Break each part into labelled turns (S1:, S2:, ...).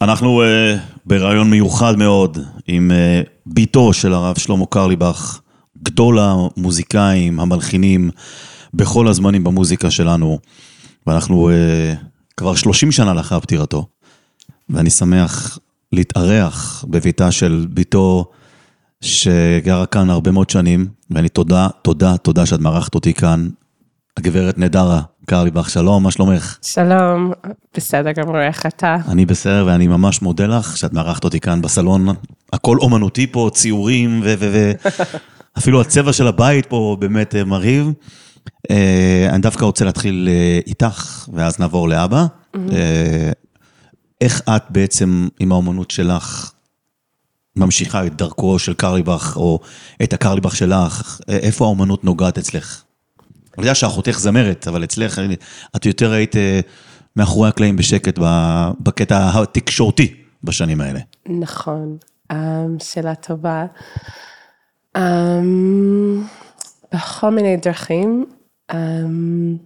S1: אנחנו uh, ברעיון מיוחד מאוד עם uh, ביתו של הרב שלמה קרליבך, גדול המוזיקאים, המלחינים, בכל הזמנים במוזיקה שלנו, ואנחנו uh, כבר 30 שנה לאחר פטירתו, ואני שמח להתארח בביתה של ביתו שגרה כאן הרבה מאוד שנים, ואני תודה, תודה, תודה שאת מארחת אותי כאן. הגברת נדרה קרליבך, שלום, מה שלומך?
S2: שלום, בסדר גמור, איך אתה?
S1: אני בסדר, ואני ממש מודה לך שאת מארחת אותי כאן בסלון. הכל אומנותי פה, ציורים, ואפילו הצבע של הבית פה באמת אה, מרהיב. אה, אני דווקא רוצה להתחיל אה, איתך, ואז נעבור לאבא. איך את בעצם, עם האומנות שלך, ממשיכה את דרכו של קרליבך, או את הקרליבך שלך? איפה האומנות נוגעת אצלך? אני יודע שאחותך זמרת, אבל אצלך את יותר היית אה, מאחורי הקלעים בשקט בקטע התקשורתי בשנים האלה.
S2: נכון, אמ, שאלה טובה. אמ, בכל מיני דרכים. אמ,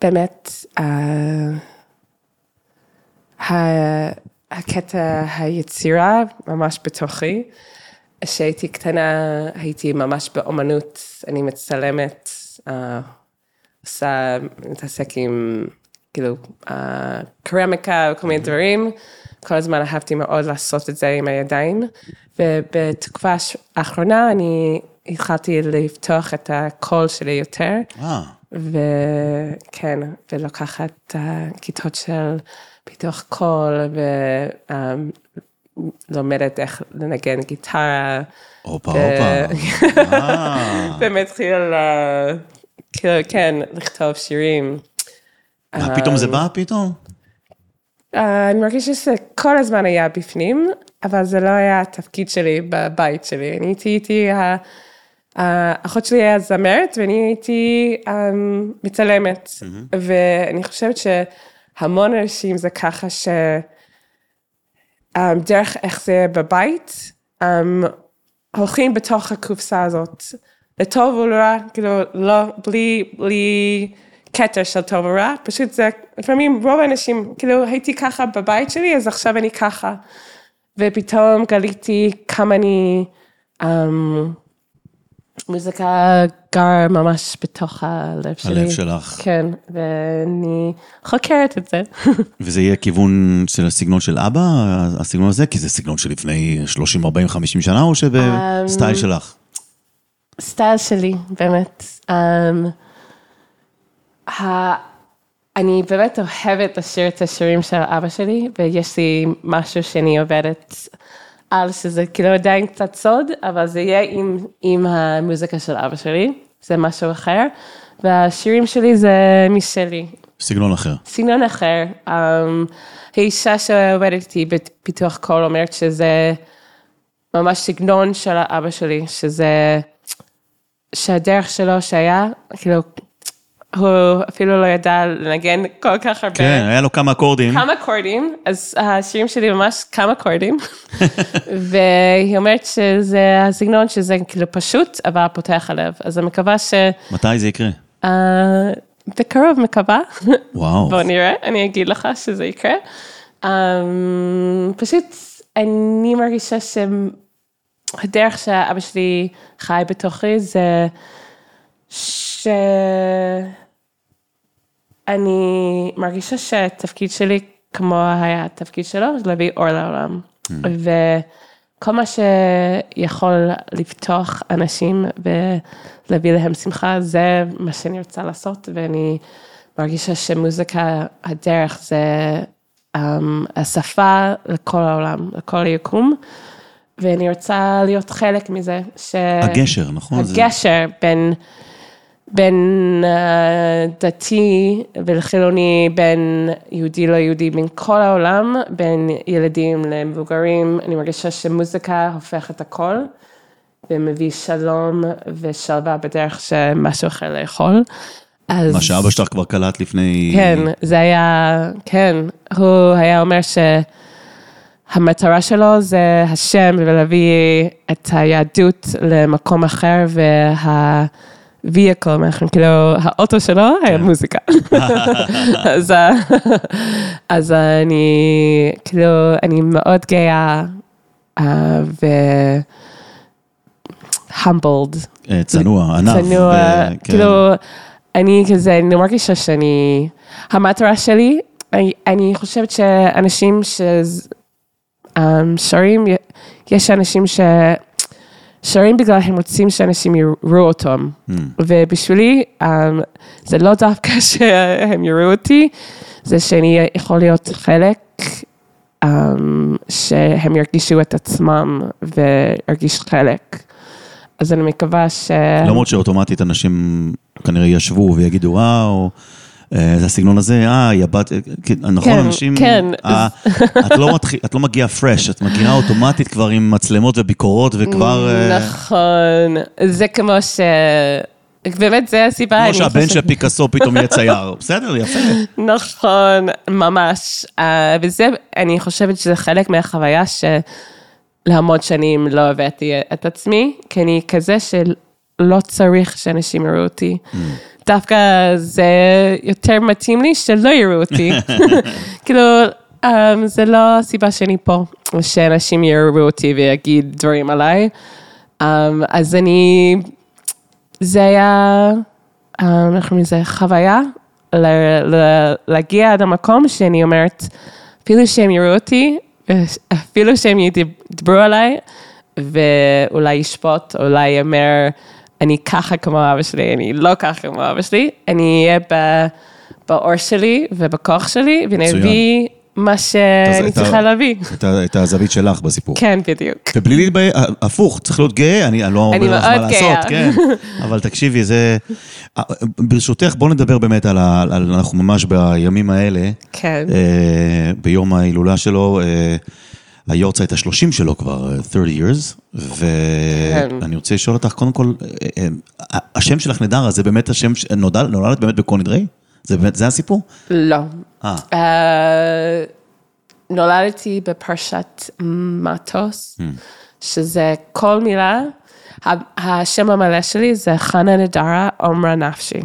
S2: באמת, הקטע היצירה ממש בתוכי. כשהייתי קטנה הייתי ממש באומנות, אני מצלמת, uh, עושה, מתעסק עם כאילו uh, קרמיקה וכל מיני דברים, כל הזמן אהבתי מאוד לעשות את זה עם הידיים, ובתקופה האחרונה אני התחלתי לפתוח את הקול שלי יותר,
S1: אה.
S2: וכן, ולוקחת כיתות של פיתוח קול, ו... לומדת איך לנגן גיטרה.
S1: הופה, הופה.
S2: ומתחיל, כאילו, כן, לכתוב שירים.
S1: מה, פתאום זה בא פתאום?
S2: אה, אני מרגישה שזה כל הזמן היה בפנים, אבל זה לא היה התפקיד שלי בבית שלי. אני הייתי, הייתי, האחות שלי היה זמרת ואני הייתי אמ, מצלמת. ואני חושבת שהמון אנשים זה ככה ש... um, דרך איך זה בבית, um, הולכים בתוך הקופסה הזאת, לטוב ולרע, כאילו, לא, בלי, בלי כתר של טוב ורע, פשוט זה, לפעמים רוב האנשים, כאילו, הייתי ככה בבית שלי, אז עכשיו אני ככה. ופתאום גליתי כמה אני, um, מוזיקה גר ממש בתוך הלב שלי.
S1: הלב שלך.
S2: כן, ואני חוקרת את זה.
S1: וזה יהיה כיוון של הסגנון של אבא, הסגנון הזה? כי זה סגנון שלפני 30, 40, 50 שנה, או שבסטייל um, שלך?
S2: סטייל שלי, באמת. Um, ה... אני באמת אוהבת לשיר את השירים של אבא שלי, ויש לי משהו שאני עובדת על שזה כאילו עדיין קצת סוד, אבל זה יהיה עם, עם המוזיקה של אבא שלי, זה משהו אחר, והשירים שלי זה משלי.
S1: סגנון אחר.
S2: סגנון אחר. Um, האישה שעובדת איתי בפיתוח קול אומרת שזה ממש סגנון של אבא שלי, שזה, שהדרך שלו שהיה, כאילו, הוא אפילו לא ידע לנגן כל כך הרבה.
S1: כן, היה לו כמה אקורדים.
S2: כמה אקורדים, אז השירים שלי ממש כמה אקורדים. והיא אומרת שזה הסגנון שזה כאילו פשוט, אבל פותח הלב. אז אני מקווה ש...
S1: מתי זה יקרה? Uh,
S2: בקרוב מקווה.
S1: וואו.
S2: בוא נראה, אני אגיד לך שזה יקרה. Um, פשוט אני מרגישה שהדרך שאבא שלי חי בתוכי זה ש... אני מרגישה שהתפקיד שלי, כמו היה התפקיד שלו, זה להביא אור לעולם. Mm. וכל מה שיכול לפתוח אנשים ולהביא להם שמחה, זה מה שאני רוצה לעשות, ואני מרגישה שמוזיקה, הדרך זה um, השפה לכל העולם, לכל היקום. ואני רוצה להיות חלק מזה. ש...
S1: הגשר, נכון?
S2: הגשר זה... בין... בין uh, דתי ולחילוני, בין יהודי לא יהודי, בין כל העולם, בין ילדים למבוגרים, אני מרגישה שמוזיקה הופכת הכל, ומביא שלום ושלווה בדרך שמשהו אחר לאכול.
S1: אז... מה שאבא שלך כבר קלט לפני...
S2: כן, זה היה, כן, הוא היה אומר שהמטרה שלו זה השם ולהביא את היהדות למקום אחר, וה... vehicle, אנחנו כאילו, האוטו שלו היה מוזיקה. אז, אה, אז אני, כאילו, אני מאוד גאה אה, ו... humbled.
S1: אה, צנוע, ענף.
S2: צנוע,
S1: כן.
S2: כאילו, אני כזה, אני מרגישה שאני, המטרה שלי, אני, אני חושבת שאנשים ששרים, יש אנשים ש... שרים בגלל הם רוצים שאנשים יראו אותם.
S1: Hmm.
S2: ובשבילי, um, זה לא דווקא שהם יראו אותי, זה שאני יכול להיות חלק, um, שהם ירגישו את עצמם וירגיש חלק. אז אני מקווה ש...
S1: למרות שאוטומטית אנשים כנראה ישבו ויגידו, וואו, אה, זה הסגנון הזה, אה, היא הבת, אה, כן, נכון,
S2: כן,
S1: אנשים,
S2: כן.
S1: אה, את לא את לא מגיעה פרש, את מגיעה אוטומטית כבר עם מצלמות וביקורות וכבר, אה,
S2: נכון, זה כמו ש... באמת, זה הסיבה.
S1: כמו שהבן של פיקאסו פתאום יהיה צייר, בסדר, יפה.
S2: נכון, ממש. אה, וזה, אני חושבת שזה חלק מהחוויה שלהמון שנים לא הבאתי את עצמי, כי אני כזה שלא צריך שאנשים יראו אותי. דווקא זה יותר מתאים לי שלא יראו אותי. כאילו, אה, זה לא הסיבה שאני פה, שאנשים יראו אותי ויגיד דברים עליי. אה, אז אני, זה היה, אה, איך קוראים לזה, חוויה, ל- ל- להגיע עד המקום שאני אומרת, אפילו שהם יראו אותי, אפילו שהם ידברו עליי, ואולי ישפוט, אולי יאמר, אני ככה כמו אבא שלי, אני לא ככה כמו אבא שלי, אני אהיה ב- באור שלי ובכוח שלי, ואני. אביא מה שאני צריכה להביא.
S1: את הזווית שלך בסיפור.
S2: כן, בדיוק.
S1: ובלי להתבייש, הפוך, צריך להיות גאה, אני לא אומר לך מה לעשות. כן. אבל תקשיבי, זה... ברשותך, בוא נדבר באמת על ה... אנחנו ממש בימים האלה,
S2: כן.
S1: אה, ביום ההילולה שלו, אה, היורצייט השלושים שלו כבר, אה, 30 years,
S2: כן.
S1: ואני רוצה לשאול אותך, קודם כל, אה, אה, השם שלך נדרה, זה באמת השם, נולדת באמת בקונידרי? זה באמת, זה הסיפור?
S2: לא.
S1: אה,
S2: אה, נולדתי בפרשת מטוס, שזה כל מילה, השם המלא שלי זה חנה נדרה עומרה נפשי.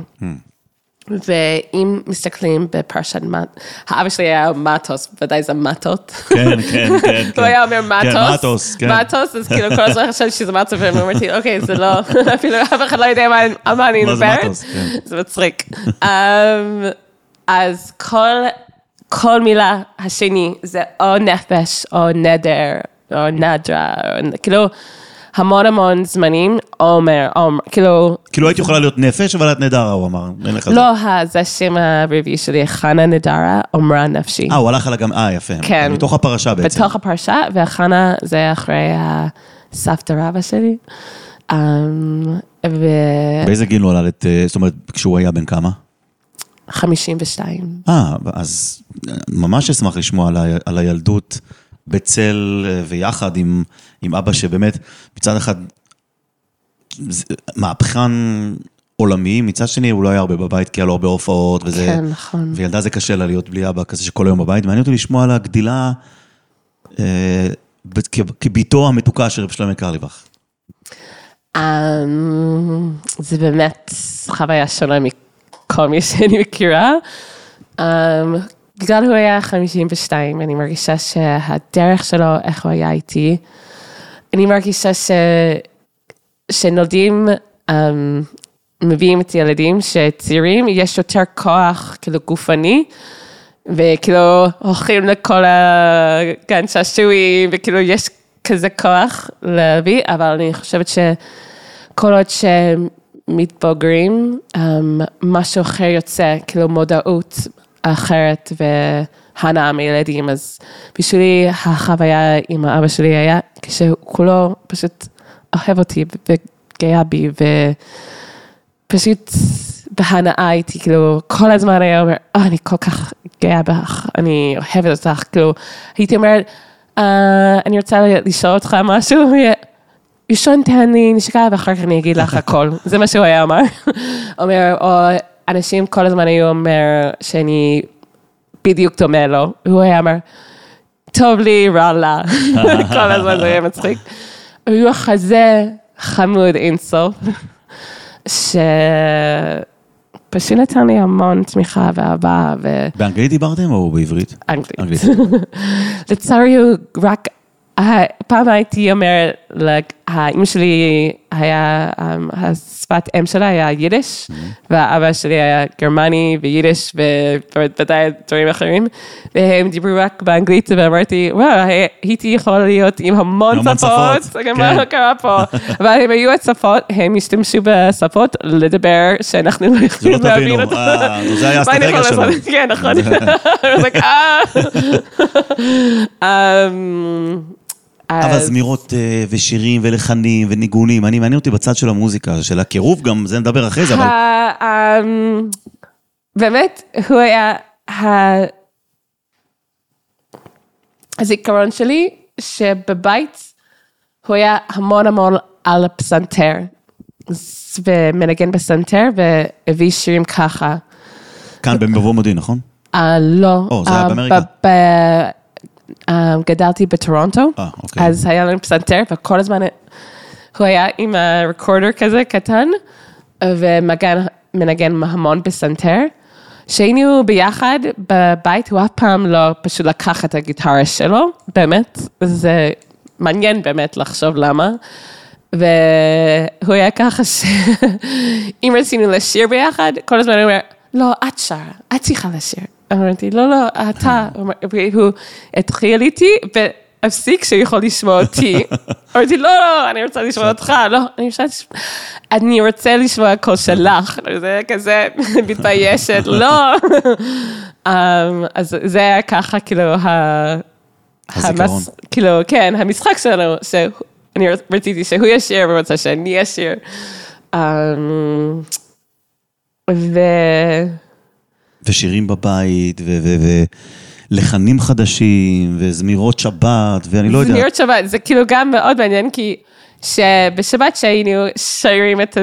S2: ואם מסתכלים בפרשת מט, האבא שלי היה מטוס, ודאי זה מטות.
S1: כן, כן, כן.
S2: הוא היה אומר מטוס,
S1: כן, מטוס, כן.
S2: מטוס, אז כאילו כל הזמן חשבתי שזה מטוס, ואני אמרתי, אוקיי, זה לא, אפילו אף אחד לא יודע מה- על מה אני מדברת,
S1: כן.
S2: זה מצחיק. אמ, אז כל, מילה השני זה או נפש, או נדר, או נדרה, כאילו, המון המון זמנים, עומר, עומר, כאילו,
S1: כאילו היית יכולה להיות נפש, אבל את נדרה, הוא אמר.
S2: לא, זה השם הרביעי שלי, חנה נדרה, עומרה נפשי.
S1: אה, הוא הלך על הגם, אה, יפה.
S2: כן.
S1: מתוך הפרשה בעצם.
S2: בתוך הפרשה, והחנה זה אחרי הסבתא רבא שלי. אמ, ו...
S1: באיזה גיל נולדת? אה, זאת אומרת, כשהוא היה בן כמה?
S2: 52.
S1: אה, אז אה, ממש אשמח לשמוע על, ה, על הילדות בצל אה, ויחד עם, עם אבא שבאמת, מצד אחד, מהפכן עולמי, מצד שני הוא לא היה הרבה בבית כי היה לו הרבה הופעות וזה...
S2: כן, נכון.
S1: וילדה זה קשה לה להיות בלי אבא כזה שכל היום בבית. מעניין אותי לשמוע על הגדילה אה, ב- כ- כבתו המתוקה של רב שלמה קרליבך.
S2: אמ, זה באמת חוויה שונה מכל מי שאני מכירה. בגלל הוא היה 52, אני מרגישה שהדרך שלו, איך הוא היה איתי, אני מרגישה ש... שנולדים, um, מביאים את ילדים שצעירים, יש יותר כוח כאילו גופני, וכאילו הולכים לכל הגן שעשועים, וכאילו יש כזה כוח להביא, אבל אני חושבת שכל עוד שמתבוגרים, um, משהו אחר יוצא, כאילו מודעות אחרת והנאה מילדים, אז בשבילי החוויה עם האבא שלי היה כשהוא כולו פשוט אוהב אותי וגאה בי, ופשוט בהנאה איתי, כאילו, כל הזמן היה אומר, oh, אני כל כך גאה בך, אני אוהבת אותך, כאילו, הייתי אומרת, "אה, אני רוצה לשאול אותך משהו, ראשון תן לי נשיקה ואחר כך אני אגיד לך הכל, זה מה שהוא היה אמר. אומר, או אנשים כל הזמן היו אומר שאני בדיוק דומה לו, הוא היה אומר, טוב לי, רע לה, כל הזמן זה היה מצחיק. הוא היה כזה חמוד אינסוף. שפשוט נתן לי המון תמיכה ואהבה ואנגלית.
S1: באנגלית דיברתם או בעברית? אנגלית.
S2: לצערי הוא רק, ה- פעם הייתי אומרת, האמא שלי היה, um, השפת אם שלה היה יידיש, והאבא שלי היה גרמני ויידיש ובוודאי דברים אחרים, והם דיברו רק באנגלית ואמרתי, וואו, הייתי יכולה להיות עם המון שפות, גם
S1: כן.
S2: מה קרה פה, אבל הם היו השפות, הם השתמשו בשפות לדבר שאנחנו לא יכולים
S1: תבינו,
S2: להבין אותם.
S1: אה, זה היה
S2: מה יכולה
S1: שלו.
S2: כן, נכון.
S1: אבל זמירות אה, ושירים ולחנים וניגונים, אני מעניין אותי בצד של המוזיקה, של הקירוב גם, זה נדבר אחרי זה, אבל
S2: אמ, באמת, הוא היה ה- הזיכרון שלי, שבבית הוא היה המון המון על הפסנתר, ומנגן בפסנתר, והביא שירים ככה.
S1: כאן במבוא מודיעין, נכון?
S2: אה, לא.
S1: או, זה היה
S2: אה,
S1: באמריקה.
S2: אה, גדלתי בטורונטו,
S1: אה, אוקיי.
S2: אז היה לנו פסנתר, וכל הזמן הוא היה עם הרקורדר כזה קטן, ומנגן המון פסנתר. כשהיינו ביחד בבית, הוא אף פעם לא פשוט לקח את הגיטרה שלו, באמת, זה מעניין באמת לחשוב למה. והוא היה ככה שאם רצינו לשיר ביחד, כל הזמן הוא אומר, לא, את שרה, את צריכה לשיר. אמרתי, לא, לא, אתה. והוא התחיל איתי, והפסיק שהוא יכול לשמוע אותי. אמרתי, לא, לא, אני רוצה לשמוע אותך, לא, אני רוצה לשמוע, אני רוצה לשמוע קול שלך. זה כזה מתביישת, לא. אמ, אז זה היה ככה, כאילו, ה...
S1: הזיכרון.
S2: כאילו, כן, המשחק שלנו, שאני רציתי שהוא ישיר ורוצה שאני אשיר. אמ, ו...
S1: ושירים בבית, ו- ו- ולחנים חדשים, וזמירות שבת, ואני לא יודע.
S2: זמירות שבת, זה כאילו גם מאוד מעניין, כי שבשבת שהיינו שרים את,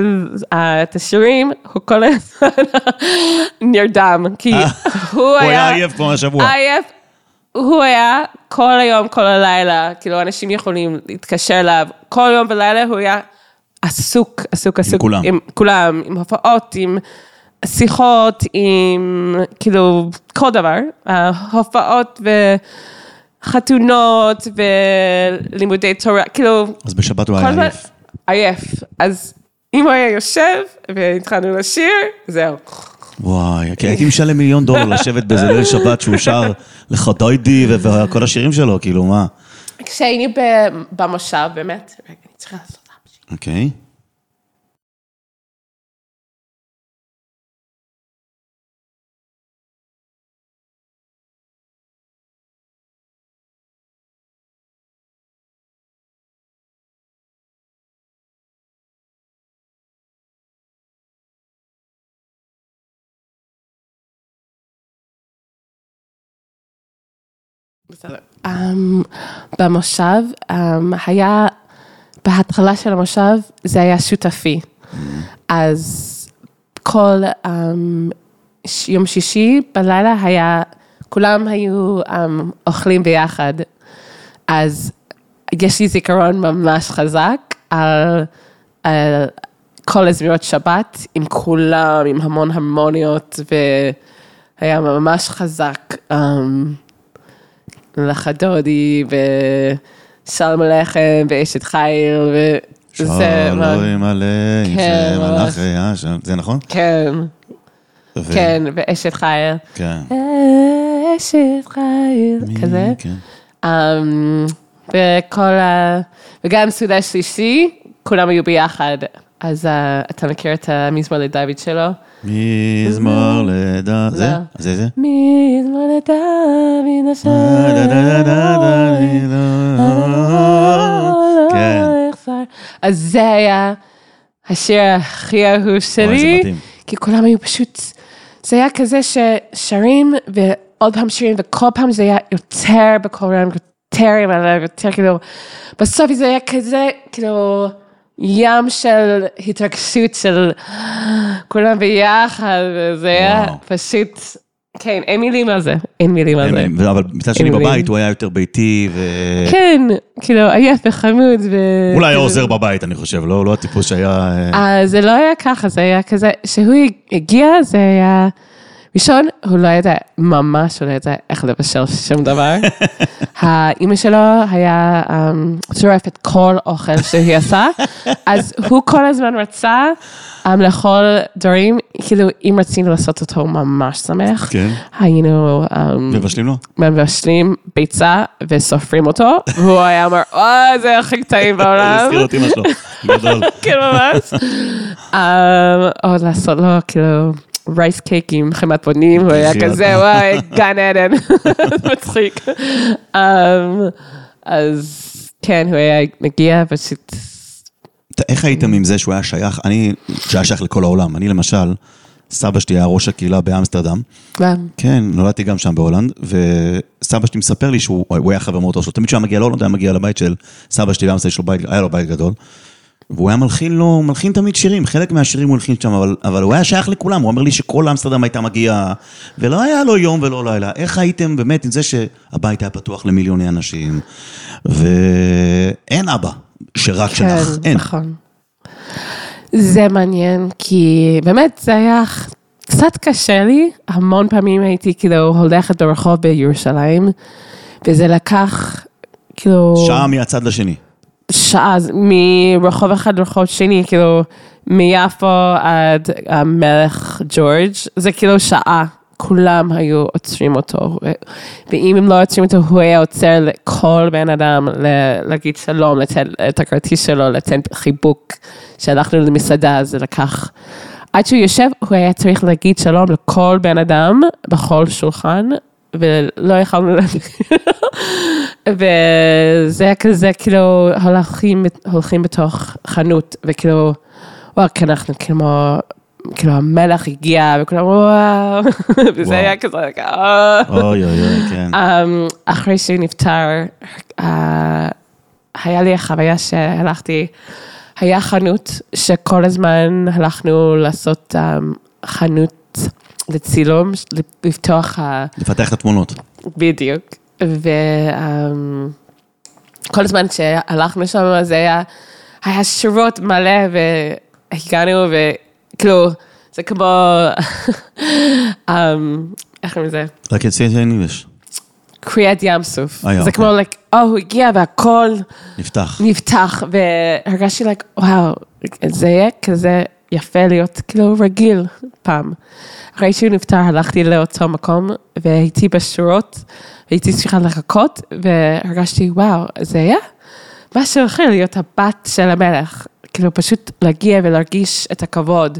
S2: ה- את השירים, הוא כל הזמן נרדם, כי הוא
S1: הוא היה
S2: היה...
S1: עייף כמו השבוע.
S2: עייף. הוא היה כל היום, כל הלילה, כאילו אנשים יכולים להתקשר אליו, כל יום ולילה הוא היה עסוק, עסוק, עסוק.
S1: כולם.
S2: עם כולם, עם הופעות, עם שיחות, עם כאילו כל דבר, אה, הופעות וחתונות ולימודי תורה, כאילו
S1: אז בשבת הוא היה עייף.
S2: עייף. אז אם הוא היה יושב והתחלנו לשיר, זהו.
S1: וואי, כי הייתי משלם מיליון דולר לשבת באיזה ליל שבת שהוא שר לך דוידי וכל השירים שלו, כאילו, מה?
S2: כשהיינו ב- במושב, באמת, רגע, אני צריכה לעשות.
S1: אוקיי.
S2: Um, במושב, um, היה, בהתחלה של המושב, זה היה שותפי. אז כל um, ש- יום שישי בלילה היה, כולם היו um, אוכלים ביחד. אז יש לי זיכרון ממש חזק על, על כל הזמירות שבת, עם כולם, עם המון הרמוניות, והיה ממש חזק. Um, לחדודי ושלום עליכם ואשת חיל וזה מה-
S1: שלום עליהם,
S2: כן.
S1: שמלאכי השם, זה נכון?
S2: כן,
S1: ו-
S2: כן, ואשת חיל.
S1: כן.
S2: אשת חיל, כזה.
S1: כן.
S2: אמ, וכל ה... וגם סעודה שלישי, כולם היו ביחד. אז אה, אתה מכיר את המזמור לדוד שלו?
S1: מזמור. זה?
S2: לא.
S1: זה זה?
S2: מזמור לדוד אשר...
S1: כן.
S2: אז זה היה השיר הכי אהוב שלי. כי כולם היו פשוט, זה היה כזה ששרים ועוד פעם שירים וכל פעם זה היה יותר בקול רם, יותר עם הלב, יותר כאילו, בסוף זה היה כזה, כאילו, ים של התרגשות של כולם ביחד, וזה היה. פשוט, כן, אין מילים על זה, אין מילים על זה.
S1: מילים, אבל מצד שני. בבית הוא היה יותר ביתי, ו...
S2: כן, כאילו, עייף וחמוד. ו...
S1: אולי היה
S2: כאילו-
S1: עוזר בבית, אני חושב, לא לא הטיפוס שהיה... אה,
S2: אה, זה לא היה ככה, זה היה כזה, כשהוא הגיע, זה היה... ראשון, הוא לא ידע, ממש הוא לא ידע איך לבשל שום דבר. האימא שלו היה אמ, שורף את כל אוכל שהיא עשה, אז הוא כל הזמן רצה אמ, לאכול דברים, כאילו, אם רצינו לעשות אותו ממש שמח,
S1: כן.
S2: היינו אמ,
S1: מבשלים לו?
S2: מבשלים ביצה וסופרים אותו, והוא היה אומר, אוי, זה הכי טעים בעולם.
S1: הזכיר אותי מה שלו, גדול.
S2: כן, ממש. אמ, או לעשות לו כאילו רייס קייק עם חמת בונים, הוא היה. כזה, וואי, גן עדן, מצחיק. אמ, אז כן, הוא היה מגיע פשוט,
S1: איך הייתם עם זה שהוא היה שייך, אני, שהיה שייך לכל העולם. אני למשל, סבא שלי היה ראש הקהילה באמסטרדם. כן, נולדתי גם שם בהולנד, וסבא שלי מספר לי שהוא הוא היה חבר מאוד טוב שלו. תמיד כשהוא היה מגיע להולנד, היה מגיע לבית של סבא שלי, באמסטרדם, היה לו בית גדול. והוא היה מלחין לו, מלחין תמיד שירים, חלק מהשירים הוא הלחין שם, אבל, אבל הוא היה שייך לכולם, הוא אומר לי שכל אמסטרדם הייתה מגיעה, ולא היה לו יום ולא לילה. איך הייתם באמת עם זה שהבית היה פתוח למיליוני אנשים, ואין אבא שרק שלך, אין.
S2: נכון. זה מעניין, כי באמת זה היה קצת קשה לי, המון פעמים הייתי כאילו הולכת ברחוב בירושלים, וזה לקח כאילו...
S1: שעה מהצד לשני.
S2: שעה, מרחוב אחד לרחוב שני, כאילו, מיפו עד המלך ג'ורג', זה כאילו שעה. כולם היו עוצרים אותו, ואם הם לא עוצרים אותו, הוא היה עוצר לכל בן אדם להגיד שלום, לתת את הכרטיס שלו, לתת חיבוק. שהלכנו למסעדה, זה לקח... עד שהוא יושב, הוא היה צריך להגיד שלום לכל בן אדם בכל שולחן, ולא יכולנו להגיד. וזה היה כזה, כאילו, הולכים, הולכים בתוך חנות, וכאילו, וואו, כי אנחנו כאילו, כאילו, המלך הגיע, וכולם, וואו, וזה. היה כזה, אה.
S1: אוי אוי אוי, כן.
S2: אמ, אחרי שהוא נפטר, אה, היה לי החוויה שהלכתי, היה חנות שכל הזמן הלכנו לעשות אמ, חנות לצילום, לפתוח ה...
S1: לפתח את התמונות.
S2: בדיוק. וכל הזמן שהלכנו שם, זה היה, היה שורות מלא, והגענו, וכאילו, זה כמו, אמ, איך קוראים לזה?
S1: רק את זה אין English.
S2: קריאת ים סוף.
S1: אה,
S2: זה
S1: אוקיי.
S2: כמו, like, או, הוא הגיע והכל
S1: נפתח.
S2: נפתח, והרגשתי, like, וואו, זה יהיה כזה יפה להיות כאילו רגיל פעם. אחרי שהוא נפטר, הלכתי לאותו מקום, והייתי בשורות, והייתי צריכה לחכות, והרגשתי, וואו, זה היה משהו אחר להיות הבת של המלך. כאילו, פשוט להגיע ולהרגיש את הכבוד.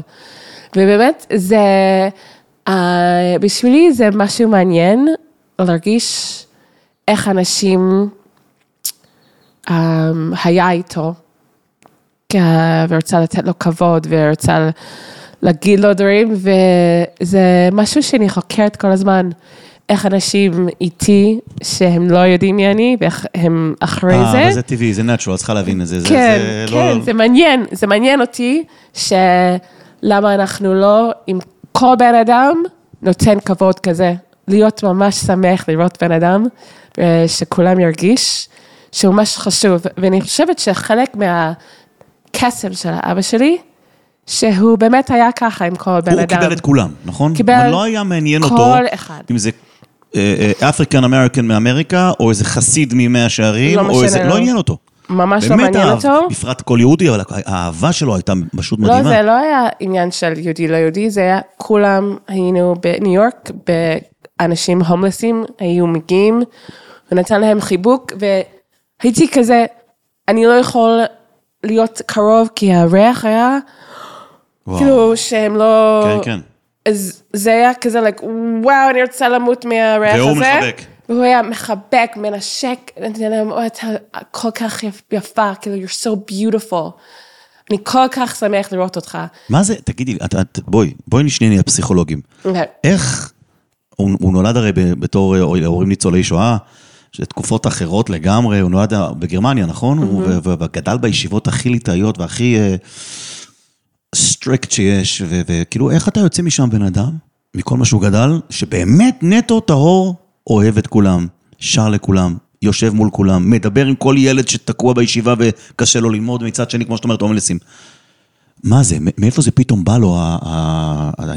S2: ובאמת, זה, uh, בשבילי זה משהו מעניין, להרגיש איך אנשים um, היה איתו, אה, ורוצה לתת לו כבוד, ורוצה להגיד לו דברים, וזה משהו שאני חוקרת כל הזמן. איך אנשים איתי, שהם לא יודעים מי אני, ואיך הם אחרי
S1: אה,
S2: זה.
S1: אבל זה טבעי, זה נאצ'רל, את צריכה להבין את זה. זה-
S2: כן,
S1: זה
S2: כן,
S1: לא-
S2: זה מעניין, זה מעניין אותי, שלמה אנחנו לא, אם כל בן אדם נותן כבוד כזה, להיות ממש שמח לראות בן אדם, אה, שכולם ירגיש שהוא ממש חשוב, ואני חושבת שחלק מהקסם של האבא שלי, שהוא באמת היה ככה עם כל בן
S1: הוא
S2: אדם.
S1: קיבל את כולם, נכון?
S2: קיבל
S1: אבל לא היה מעניין אותו,
S2: כל אחד.
S1: אם זה אפריקן אמריקן מאמריקה, או איזה חסיד ממאה שערים,
S2: לא
S1: או איזה,
S2: לו.
S1: לא עניין אותו.
S2: ממש לא
S1: באמת
S2: מעניין
S1: אהב,
S2: אותו.
S1: בפרט כל יהודי, אבל האהבה שלו הייתה פשוט
S2: לא,
S1: מדהימה.
S2: זה לא היה עניין של יהודי לא יהודי, זה היה כולם היינו בניו יורק, באנשים הומלסים היו מגיעים, ונתן להם חיבוק, והייתי כזה, אני לא יכול להיות קרוב, כי הריח היה,
S1: וואו.
S2: כאילו שהם לא...
S1: כן, כן.
S2: אז זה היה כזה, like, וואו, אני רוצה למות מהריח הזה.
S1: והוא מחבק.
S2: והוא היה מחבק, מנשק, נתן להם, "אוי, אתה כל כך יפ- יפה, כאילו, you're so beautiful. אני כל כך שמח לראות אותך.
S1: מה זה, תגידי, את- את- בואי, בואי נשנה נהיה פסיכולוגים.
S2: אוקיי.
S1: איך, הוא, הוא נולד הרי בתור הורים ניצולי שואה, שתקופות אחרות לגמרי, הוא נולד בגרמניה, נכון? הוא וגדל בישיבות הכי ליטאיות והכי strict שיש, ו- וכאילו, איך אתה יוצא משם בן אדם? מכל מה שהוא גדל, שבאמת נטו טהור, אוהב את כולם, שר לכולם, יושב מול כולם, מדבר עם כל ילד שתקוע בישיבה וקשה לו ללמוד, מצד שני, כמו שאת אומרת, הומלסים. מה זה, מאיפה זה פתאום בא לו, ה- ה- ה-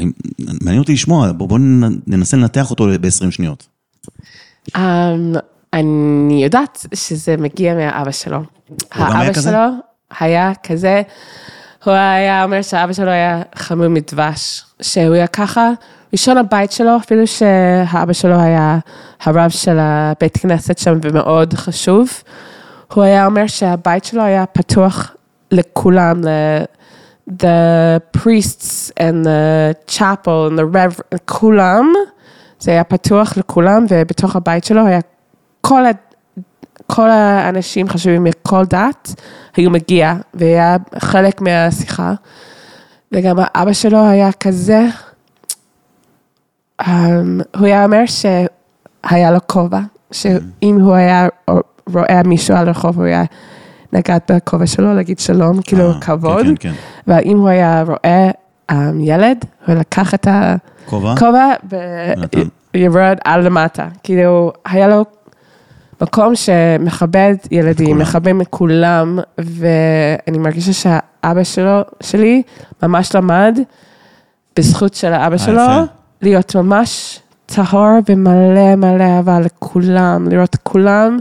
S1: מעניין אותי לשמוע, בואו בוא ננסה לנתח אותו ב-20 שניות.
S2: אני יודעת שזה מגיע מהאבא שלו. האבא? שלו היה כזה, הוא היה אומר שהאבא שלו היה חמור מדבש, שהוא היה ככה, ראשון הבית שלו, אפילו שהאבא שלו היה הרב של הבית כנסת שם ומאוד חשוב, הוא היה אומר שהבית שלו היה פתוח לכולם, ל... the priests and the chapel and the rev... כולם, זה היה פתוח לכולם, ובתוך הבית שלו היה כל. כל האנשים חשובים מכל דת, היו מגיע, והיה חלק מהשיחה. וגם האבא שלו היה כזה, um, הוא היה אומר שהיה לו כובע, שאם הוא היה רואה מישהו על הרחוב, הוא היה נגעת בכובע שלו, להגיד שלום, כאילו
S1: אה,
S2: כבוד.
S1: כן, כן,
S2: ואם הוא היה רואה um, ילד, הוא לקח את
S1: כובע?
S2: הכובע. וירד על למטה. כאילו, היה לו מקום שמכבד ילדים. מכבד את כולם, ואני מרגישה שהאבא שלו, שלי, ממש למד, בזכות של האבא שלו,
S1: יפה.
S2: להיות ממש טהור ומלא מלא אהבה לכולם, לראות כולם,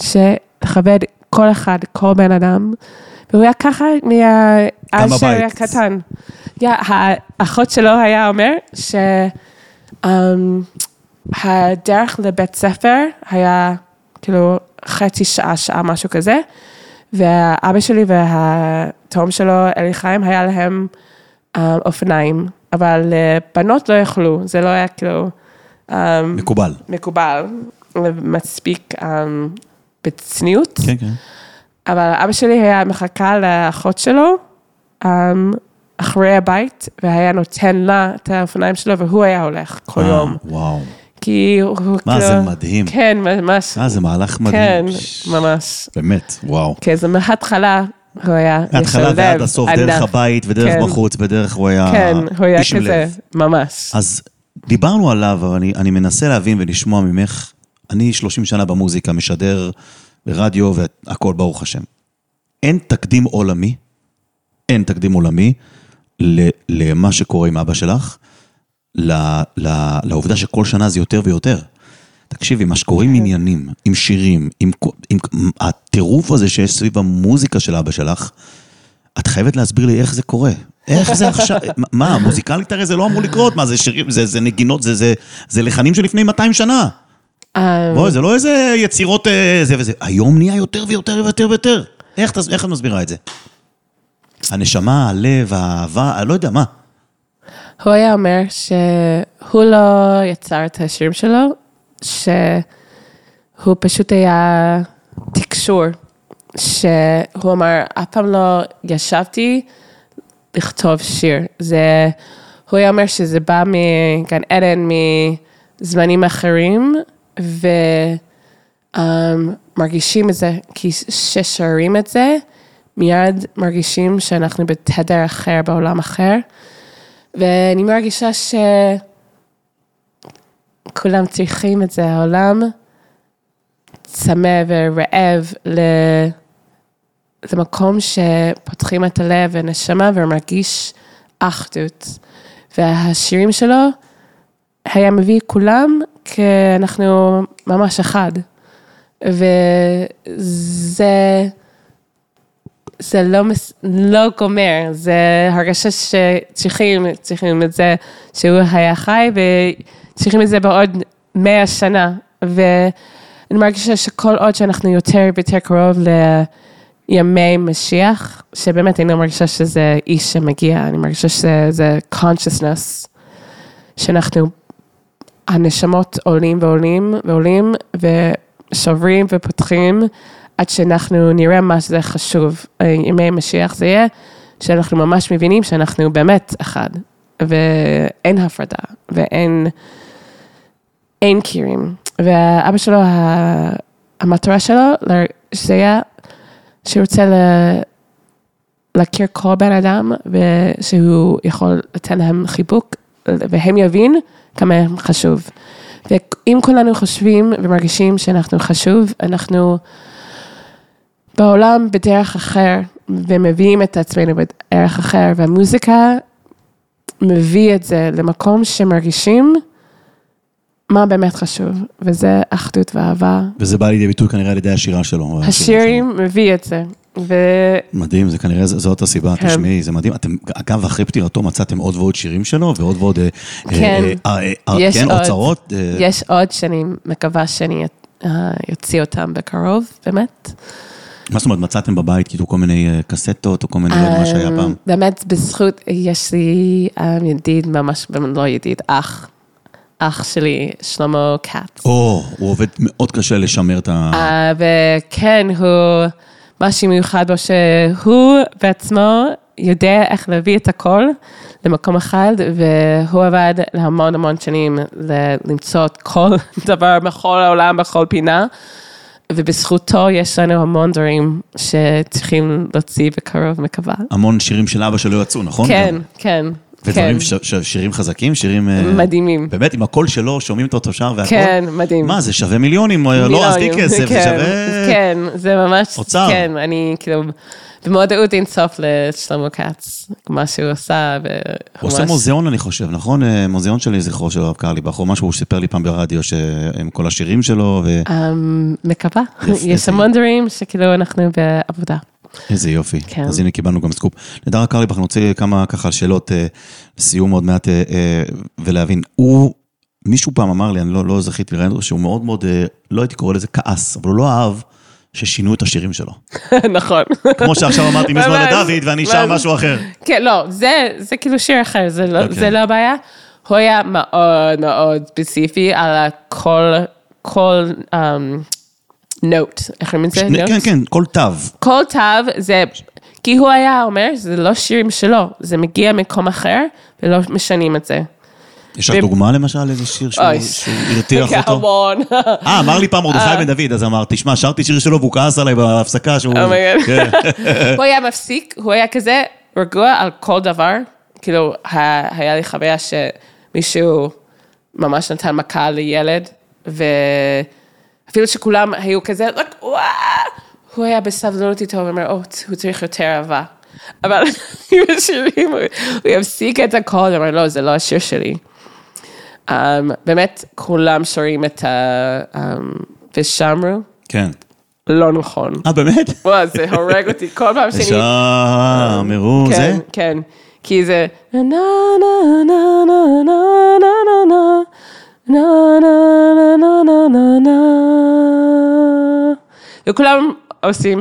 S2: שלכבד כל אחד, כל בן אדם. והוא היה ככה מה... אז שהוא היה
S1: בבית.
S2: קטן. Yeah, האחות שלו היה אומר ש... um, הדרך לבית ספר היה כאילו חצי שעה, שעה, משהו כזה, והאבא שלי והתאום שלו, אלי חיים, היה להם um, אופניים, אבל אה, בנות לא יכלו, זה לא היה כאילו um,
S1: מקובל.
S2: מקובל, מספיק um, בצניעות.
S1: כן, כן.
S2: אבל אבא שלי היה מחכה לאחות שלו um, אחרי הבית, והיה נותן לה את האופניים שלו, והוא היה הולך כל
S1: אה,
S2: יום.
S1: וואו.
S2: כי הוא כאילו...
S1: מה, זה מדהים.
S2: כן, ממש.
S1: אה, זה מהלך
S2: כן,
S1: מדהים.
S2: ממש.
S1: באמת, וואו.
S2: כן, זה מההתחלה, הוא היה
S1: מההתחלה
S2: לשלב
S1: ועד הסוף, דרך. הבית ודרך
S2: כן.
S1: בחוץ, בדרך הוא היה
S2: כן, הוא היה כזה. ממש.
S1: אז דיברנו עליו, אבל אני, אני מנסה להבין ולשמוע ממך, אני 30 שנה במוזיקה, משדר ברדיו והכל ברוך השם. אין תקדים עולמי, אין תקדים עולמי למה שקורה עם אבא שלך, לעובדה שכל שנה זה יותר ויותר. תקשיבי, מה שקורה עם עניינים, עם שירים, עם, עם הטירוף הזה שיש סביב המוזיקה של אבא שלך, את חייבת להסביר לי איך זה קורה. איך זה עכשיו, מה, מוזיקלית הרי זה לא אמור לקרות, מה זה שירים, זה, זה נגינות, זה, זה, זה לחנים שלפני 200 שנה.
S2: אה,
S1: בואי, זה לא איזה יצירות אה, זה וזה. היום נהיה יותר ויותר ויותר ויותר. איך, איך את מסבירה את זה? הנשמה, הלב, האהבה, לא יודע, מה?
S2: הוא היה אומר שהוא לא יצר את השירים שלו, שהוא פשוט היה תקשור, שהוא אמר, אף פעם לא ישבתי לכתוב שיר. זה, הוא היה אומר שזה בא מגן עדן, מזמנים אחרים, ומרגישים את זה, כי כששרים את זה, מיד מרגישים שאנחנו בתדר אחר, בעולם אחר. ואני מרגישה שכולם צריכים את זה, העולם צמא ורעב ל... למקום שפותחים את הלב ונשמה ומרגיש אחדות. והשירים שלו היה מביא כולם כי אנחנו ממש אחד. וזה... זה לא, מס- לא גומר, זה הרגשה שצריכים, צריכים את זה שהוא היה חי וצריכים את זה בעוד מאה שנה. ואני מרגישה שכל עוד שאנחנו יותר ויותר קרוב לימי משיח, שבאמת אני לא מרגישה שזה איש שמגיע, אני מרגישה שזה consciousness, שאנחנו, הנשמות עולים ועולים ועולים ושוברים ופותחים. עד שאנחנו נראה מה זה חשוב. ימי משיח זה יהיה שאנחנו ממש מבינים שאנחנו באמת אחד, ואין הפרדה, ואין אין קירים. ואבא שלו, המטרה שלו, שזה היה, שהוא רוצה להכיר כל בן אדם, ושהוא יכול לתת להם חיבוק והם יבין כמה הם חשוב. ואם כולנו חושבים ומרגישים שאנחנו חשוב, אנחנו בעולם בדרך אחר, ומביאים את עצמנו בדרך אחר, והמוזיקה מביא את זה למקום שמרגישים מה באמת חשוב, וזה אחדות ואהבה.
S1: וזה בא לידי ביטוי כנראה על ידי השירה שלו.
S2: השירים מביא את זה. ו...
S1: מדהים, זה כנראה, זאת הסיבה,
S2: כן.
S1: תשמעי, זה מדהים. אתם, אגב, אחרי פטירתו מצאתם עוד ועוד שירים שלו, ועוד ועוד, אה,
S2: כן.
S1: אה, אה, אה,
S2: יש
S1: כן,
S2: עוד.
S1: אוצרות. אה,
S2: יש עוד שאני מקווה שאני אה, אוציא אותם בקרוב, באמת.
S1: מה זאת אומרת, מצאתם בבית כאילו כל מיני אה, קסטות, או כל מיני, לא יודע מה שהיה
S2: אה,
S1: פעם?
S2: באמת, בזכות, יש לי אה, ידיד ממש, לא ידיד, אח, אח שלי, שלמה כץ.
S1: או, הוא עובד מאוד קשה לשמר את ה...
S2: וכן, הוא, משהו מיוחד בו שהוא בעצמו יודע איך להביא את הכל למקום אחד, והוא עבד להמון המון שנים למצוא את כל דבר בכל העולם, בכל פינה, ובזכותו יש לנו המון דברים שצריכים להוציא בקרוב, מקווה.
S1: המון שירים של אבא שלו יצאו, נכון?
S2: כן,
S1: גם?
S2: כן, כן.
S1: ודברים, ש- ש- שירים חזקים, שירים... אה,
S2: מדהימים.
S1: באמת, עם הקול שלו, שומעים אותו שר והכל.
S2: כן, מדהים.
S1: מה, זה שווה מיליונים, אה, לא, עזבי
S2: מיליונים,
S1: כסף, זה
S2: כן,
S1: שווה...
S2: כן, זה ממש...
S1: אוצר.
S2: כן, אני כאילו, במודעות אין סוף לשלמה כץ, מה שהוא עשה,
S1: הוא עושה מוזיאון, אני חושב, נכון? אה, מוזיאון של זכרו של הרב קרליבך, או משהו שהוא סיפר לי פעם ברדיו, שהם כל השירים שלו,
S2: אמ, מקווה. יש. המון דברים שכאילו אנחנו בעבודה.
S1: ואיזה יופי.
S2: כן.
S1: אז הנה קיבלנו גם סקופ. נדב קרליבך, אני רוצה כמה ככה שאלות אה, לסיום עוד מעט, אה, אה, ולהבין. הוא, מישהו פעם אמר לי, אני לא, לא זכיתי לראיין אותו, שהוא מאוד מאוד, אה, לא הייתי קורא לזה כעס, אבל הוא לא אהב ששינו את השירים שלו.
S2: נכון.
S1: כמו שעכשיו אמרתי מזמן לדוד, ואני
S2: ממש.
S1: משהו אחר.
S2: כן, לא, זה, זה כאילו שיר אחר, זה לא,
S1: אוקיי.
S2: זה לא הבעיה. הוא היה מאוד מאוד ספציפי על כל, כל נוט, איך קוראים לזה?
S1: כן, כן, כל תו.
S2: כל תו זה, כי הוא היה אומר, זה לא שירים שלו, זה מגיע ממקום אחר, ולא משנים את זה.
S1: יש לך דוגמה למשל, איזה שיר שהוא הרתיח אותו?
S2: המון.
S1: אה, אמר לי פעם מרדכי בן דוד, אז אמר, תשמע, שרתי שיר שלו והוא כעס עליי בהפסקה שהוא...
S2: Oh my God.
S1: כן.
S2: הוא היה מפסיק, הוא היה כזה רגוע על כל דבר. כאילו, היה לי חוויה שמישהו ממש נתן מכה לילד, ואפילו שכולם היו כזה, הוא היה בסבלנות איתו, הוא אומר, "או, הוא צריך יותר אהבה. אבל עם השירים, הוא- הוא יפסיק את הכל, הוא אומר, לא, זה לא השיר שלי. Um, באמת, כולם שרים את ה... Um, ושמרו,
S1: כן.
S2: לא נכון.
S1: אה, באמת?
S2: וואו, זה הורג אותי כל פעם שאני...
S1: שמרו, זה?
S2: כן, כן. כי זה... נה נה נה נה נה נה נה נה נה נה נה נה נה נה וכולם עושים...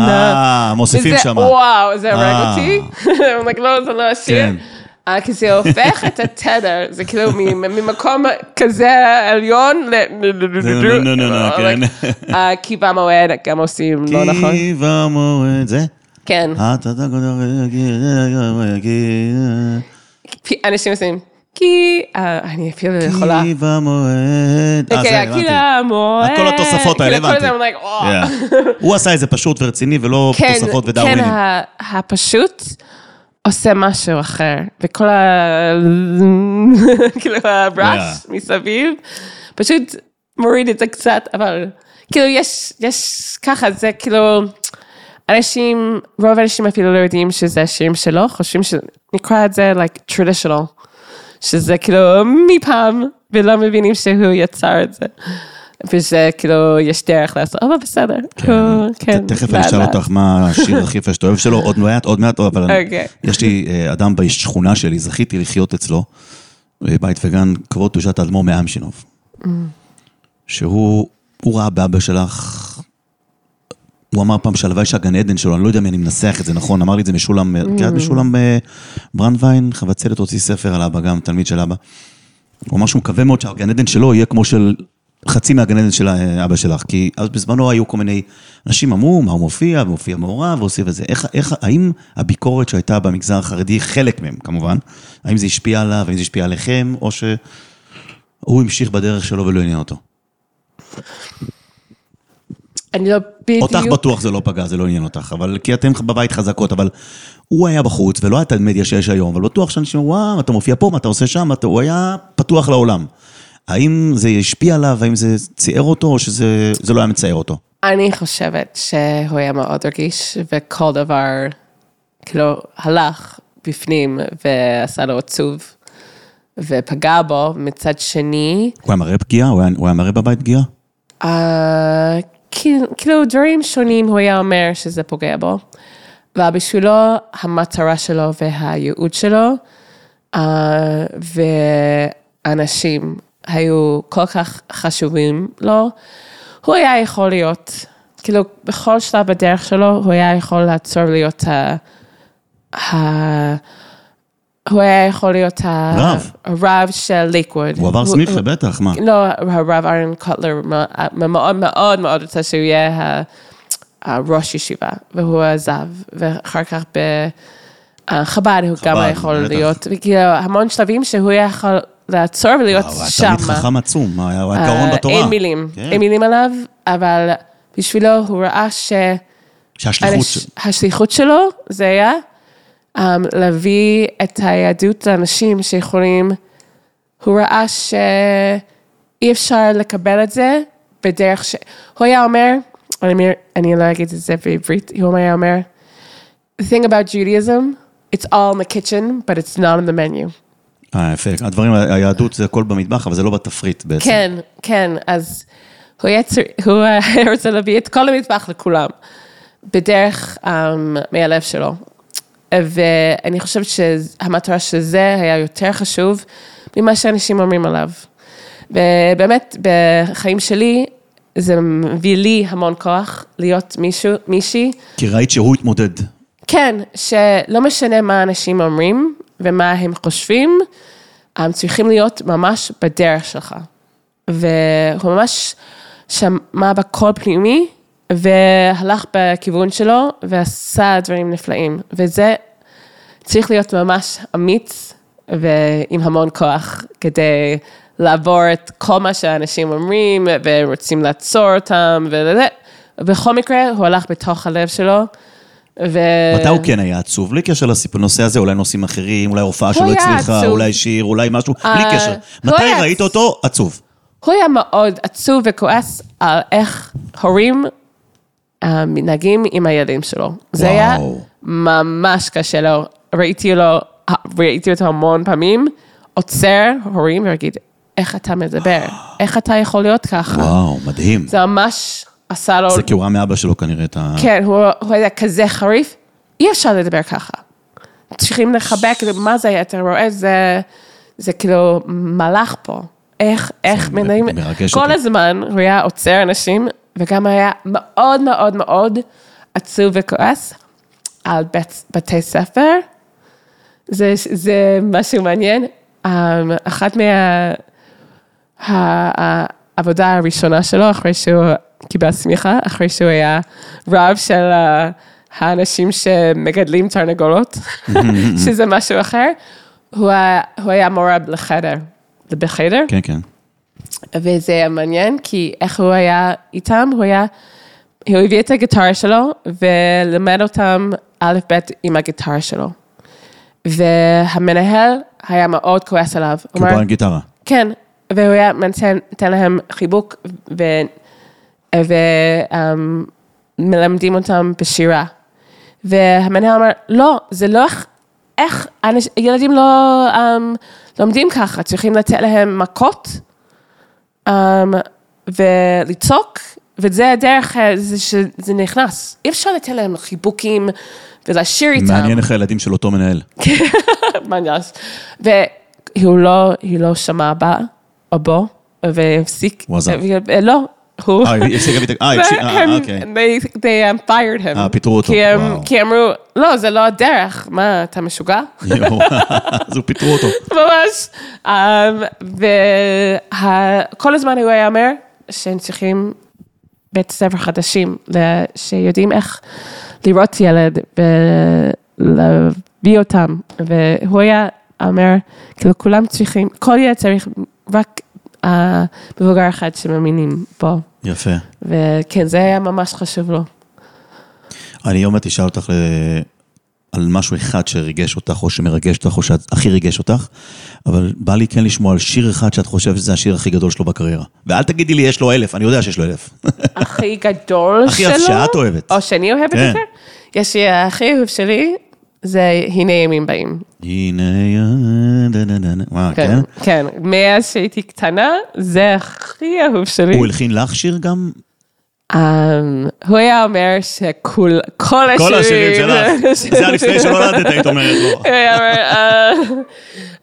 S1: אה, מוסיפים שמה.
S2: וואו, זה
S1: הרג
S2: אותי. לא, זה לא השיר. כי זה הופך את התדר, זה כאילו ממקום כזה עליון ל... כי במועד גם עושים, לא נכון.
S1: כי במועד, זה?
S2: כן. אנשים עושים. כי... אה, אני אפילו יכולה.
S1: כי במועד. אה, זה,
S2: כן,
S1: הבנתי.
S2: כי המועד.
S1: כל התוספות האלה, הבנתי.
S2: זה, "Oh."
S1: הוא עשה את זה פשוט ורציני ולא
S2: כן,
S1: תוספות
S2: כן,
S1: ודאווינים.
S2: ה- הפשוט עושה משהו אחר, וכל ה... כאילו הרעש מסביב, פשוט מוריד את זה קצת, אבל כאילו יש, יש ככה, זה כאילו, אנשים, רוב האנשים אפילו לא יודעים שזה השירים שלו, חושבים שנקרא את זה like traditional, שזה כאילו מפעם, ולא מבינים שהוא יצר את זה. וזה כאילו, יש דרך לעשות, אבל בסדר. הוא- כן.
S1: תכף אני
S2: לאט
S1: אשאל
S2: לאט.
S1: אותך מה השיר הכי יפה שאתה אוהב שלו, עוד מעט, עוד מעט, אבל אני-
S2: אוקיי.
S1: יש לי אה, אדם בשכונה שלי, זכיתי לחיות אצלו, אה, בית וגן, כבוד קדושת האדמו"ר מאמשינוב. שהוא, הוא ראה באבא שלך, הוא אמר פעם שהלוואי שהגן עדן שלו, אני לא יודע אם אני מנסח את זה נכון, אמר לי את זה משולם, מכירה את משולם אה, ברנדווין, חבצלת הוציא ספר על אבא, גם תלמיד של אבא. הוא אמר שהוא מקווה מאוד שהגן עדן שלו יהיה כמו של חצי מהגן עדן של אה, אבא שלך, כי אז בזמנו היו כל מיני, אנשים אמרו, מה הוא מופיע, ומופיע מעורב, והוסיף את זה. איך, איך, האם הביקורת שהייתה במגזר החרדי, חלק מהם כמובן, האם זה השפיע עליו, האם זה השפיע עליכם, או שהוא המשיך בדרך שלו ולא עניין אותו?
S2: אני לא בדיוק...
S1: אותך בטוח זה לא פגע, זה לא עניין אותך, אבל כי אתם בבית חזקות, אבל הוא היה בחוץ, ולא הייתה מדיה שיש היום, אבל בטוח שאנשים אומרים, וואו, אתה מופיע פה, מה אתה עושה שם, אתה... הוא היה פתוח לעולם. האם זה השפיע עליו, האם זה ציער אותו, או שזה זה לא היה מצער אותו?
S2: אני חושבת שהוא היה מאוד רגיש, וכל דבר, כאילו, הלך בפנים ועשה לו עצוב, ופגע בו. מצד שני,
S1: הוא היה מראה פגיעה? הוא היה, הוא היה מראה בבית פגיעה?
S2: אה, כאילו דברים שונים הוא היה אומר שזה פוגע בו. ובשבילו המטרה שלו והייעוד שלו, אה, ואנשים היו כל כך חשובים לו, הוא היה יכול להיות, כאילו בכל שלב בדרך שלו, הוא היה יכול לעצור להיות ה... ה... הוא היה יכול להיות ה-
S1: רב.
S2: הרב של ליקווד.
S1: הוא עבר סמיכה, בטח, מה?
S2: לא, הרב ארן קוטלר מאוד מאוד מאוד רוצה שהוא יהיה הראש ישיבה, והוא עזב, ואחר כך בחב"ד הוא גם
S1: חב"ד,
S2: יכול. להיות, וכאילו המון שלבים שהוא היה יכול לעצור ולהיות
S1: וואו, הוא היה
S2: שם.
S1: חכם עצום, הוא היה
S2: אה,
S1: גאון בתורה.
S2: אין מילים,
S1: כן.
S2: אין מילים עליו, אבל בשבילו הוא ראה ש...
S1: שהשליחות שלו.
S2: זה היה להביא את היהדות לאנשים שיכולים, הוא ראה שאי אפשר לקבל את זה בדרך ש... הוא היה אומר, אני, אני לא אגיד את זה בעברית, הוא היה אומר, The thing about Judaism, it's all in the kitchen, but it's not in the menu.
S1: אה, יפה. הדברים, היהדות זה הכל במטבח, אבל זה לא בתפריט בעצם.
S2: כן, כן, אז הוא היה הוא היה רוצה להביא את כל המטבח לכולם, בדרך um, מהלב שלו. ואני חושבת שהמטרה של זה היה יותר חשוב ממה שאנשים אומרים עליו. ובאמת, בחיים שלי, זה מביא לי המון כוח להיות מישהו, מישהי
S1: כי ראית שהוא התמודד.
S2: כן, שלא משנה מה אנשים אומרים ומה הם חושבים, הם צריכים להיות ממש בדרך שלך. והוא ממש שמע בקול פנימי, והלך בכיוון שלו, ועשה דברים נפלאים. וזה צריך להיות ממש אמיץ, ועם המון כוח, כדי לעבור את כל מה שאנשים אומרים, ורוצים לעצור אותם, וזה. בכל מקרה, הוא הלך בתוך הלב שלו. ו...
S1: מתי הוא כן היה עצוב? בלי קשר לנושא הזה, אולי נושאים אחרים, אולי הופעה שלא הצליחה,
S2: עצוב.
S1: אולי שיר, אולי משהו, בלי
S2: אה,
S1: קשר. מתי ראית
S2: עצ-
S1: אותו עצוב?
S2: הוא היה מאוד עצוב וכועס על איך הורים מתנהגים עם הילדים שלו. זה היה
S1: וואו.
S2: ממש קשה לו. ראיתי לו, ראיתי אותו המון פעמים, עוצר הורים ויגיד, איך אתה מדבר? איך אתה יכול להיות ככה?
S1: וואו, מדהים.
S2: זה ממש עשה לו...
S1: זה כי הוא ראה מאבא שלו כנראה את ה...
S2: כן, הוא, הוא היה כזה חריף, אי אפשר לדבר ככה. צריכים לחבק, מה זה, אתה רואה, זה, זה כאילו מלאך פה. איך, איך
S1: מ-
S2: מנהלים,
S1: מרגש
S2: כל
S1: אותי.
S2: הזמן הוא היה עוצר אנשים, וגם היה מאוד מאוד מאוד עצוב וכועס על בית, בתי ספר. זה, זה משהו מעניין. Um, אחת מה... ה- העבודה הראשונה שלו, אחרי שהוא קיבל סמיכה, אחרי שהוא היה רב של ה- האנשים שמגדלים תרנגולות, שזה משהו אחר, הוא הוא היה מורה לחדר, בחדר,
S1: כן, כן.
S2: וזה היה מעניין, כי איך הוא היה איתם, הוא היה, הוא הביא את הגיטרה שלו, ולימד אותם א' ב' עם הגיטרה שלו. והמנהל היה מאוד כועס עליו.
S1: כי הוא בא עם גיטרה.
S2: כן, והוא היה נותן להם חיבוק ומלמדים אותם בשירה. והמנהל אמר, לא, זה לא איך, איך אנש, ילדים לא um, לומדים ככה, צריכים לתת להם מכות um, ולצעוק, וזה הדרך אה, זה שזה נכנס. אי אפשר לתת להם חיבוקים ולשיר איתם.
S1: מעניין איך הילדים של אותו מנהל.
S2: ממש. והוא לא, היא לא שמעה בה, או בו, והפסיק.
S1: הוא עזב.
S2: אה, לא, הוא...
S1: אה, היא הפסיקה להביא את. אה, הפסיק- אוקיי.
S2: they, they um, fired him.
S1: אה, פיטרו אותו,
S2: כי הם. כי אמרו, לא, זה לא הדרך, מה, אתה משוגע?
S1: אז הוא פיטרו אותו.
S2: ממש. Um, וכל הזמן הוא היה אומר שהם צריכים בית ספר חדשים, שיודעים איך לראות ילד ולהביא אותם. והוא היה אומר, כאילו כולם צריכים, כל ילד צריך רק uh, מבוגר אחד שמאמינים בו.
S1: יפה.
S2: וכן, זה היה ממש חשוב לו.
S1: אני עוד מעט אשאל אותך אה, על משהו אחד שריגש אותך, או שמרגש אותך, או שהכי ריגש אותך, אבל בא לי כן לשמוע על שיר אחד שאת חושבת שזה השיר הכי גדול שלו בקריירה. ואל תגידי לי, יש לו אלף, אני יודע שיש לו אלף.
S2: הכי גדול
S1: הכי
S2: שלו.
S1: שאת אוהבת.
S2: או שאני אוהבת
S1: כן.
S2: יותר. יש לי, הכי אהוב שלי, זה הנה ימים באים.
S1: הנה דה. וואו, כן?
S2: כן, כן. מאז שהייתי קטנה, זה הכי אהוב שלי.
S1: הוא הלחין לך שיר גם?
S2: Um, הוא היה אומר שכל כל השירים...
S1: כל השירים שלך. זה היה לפני שנולדת, היית אומרת לו.
S2: הוא היה אומר,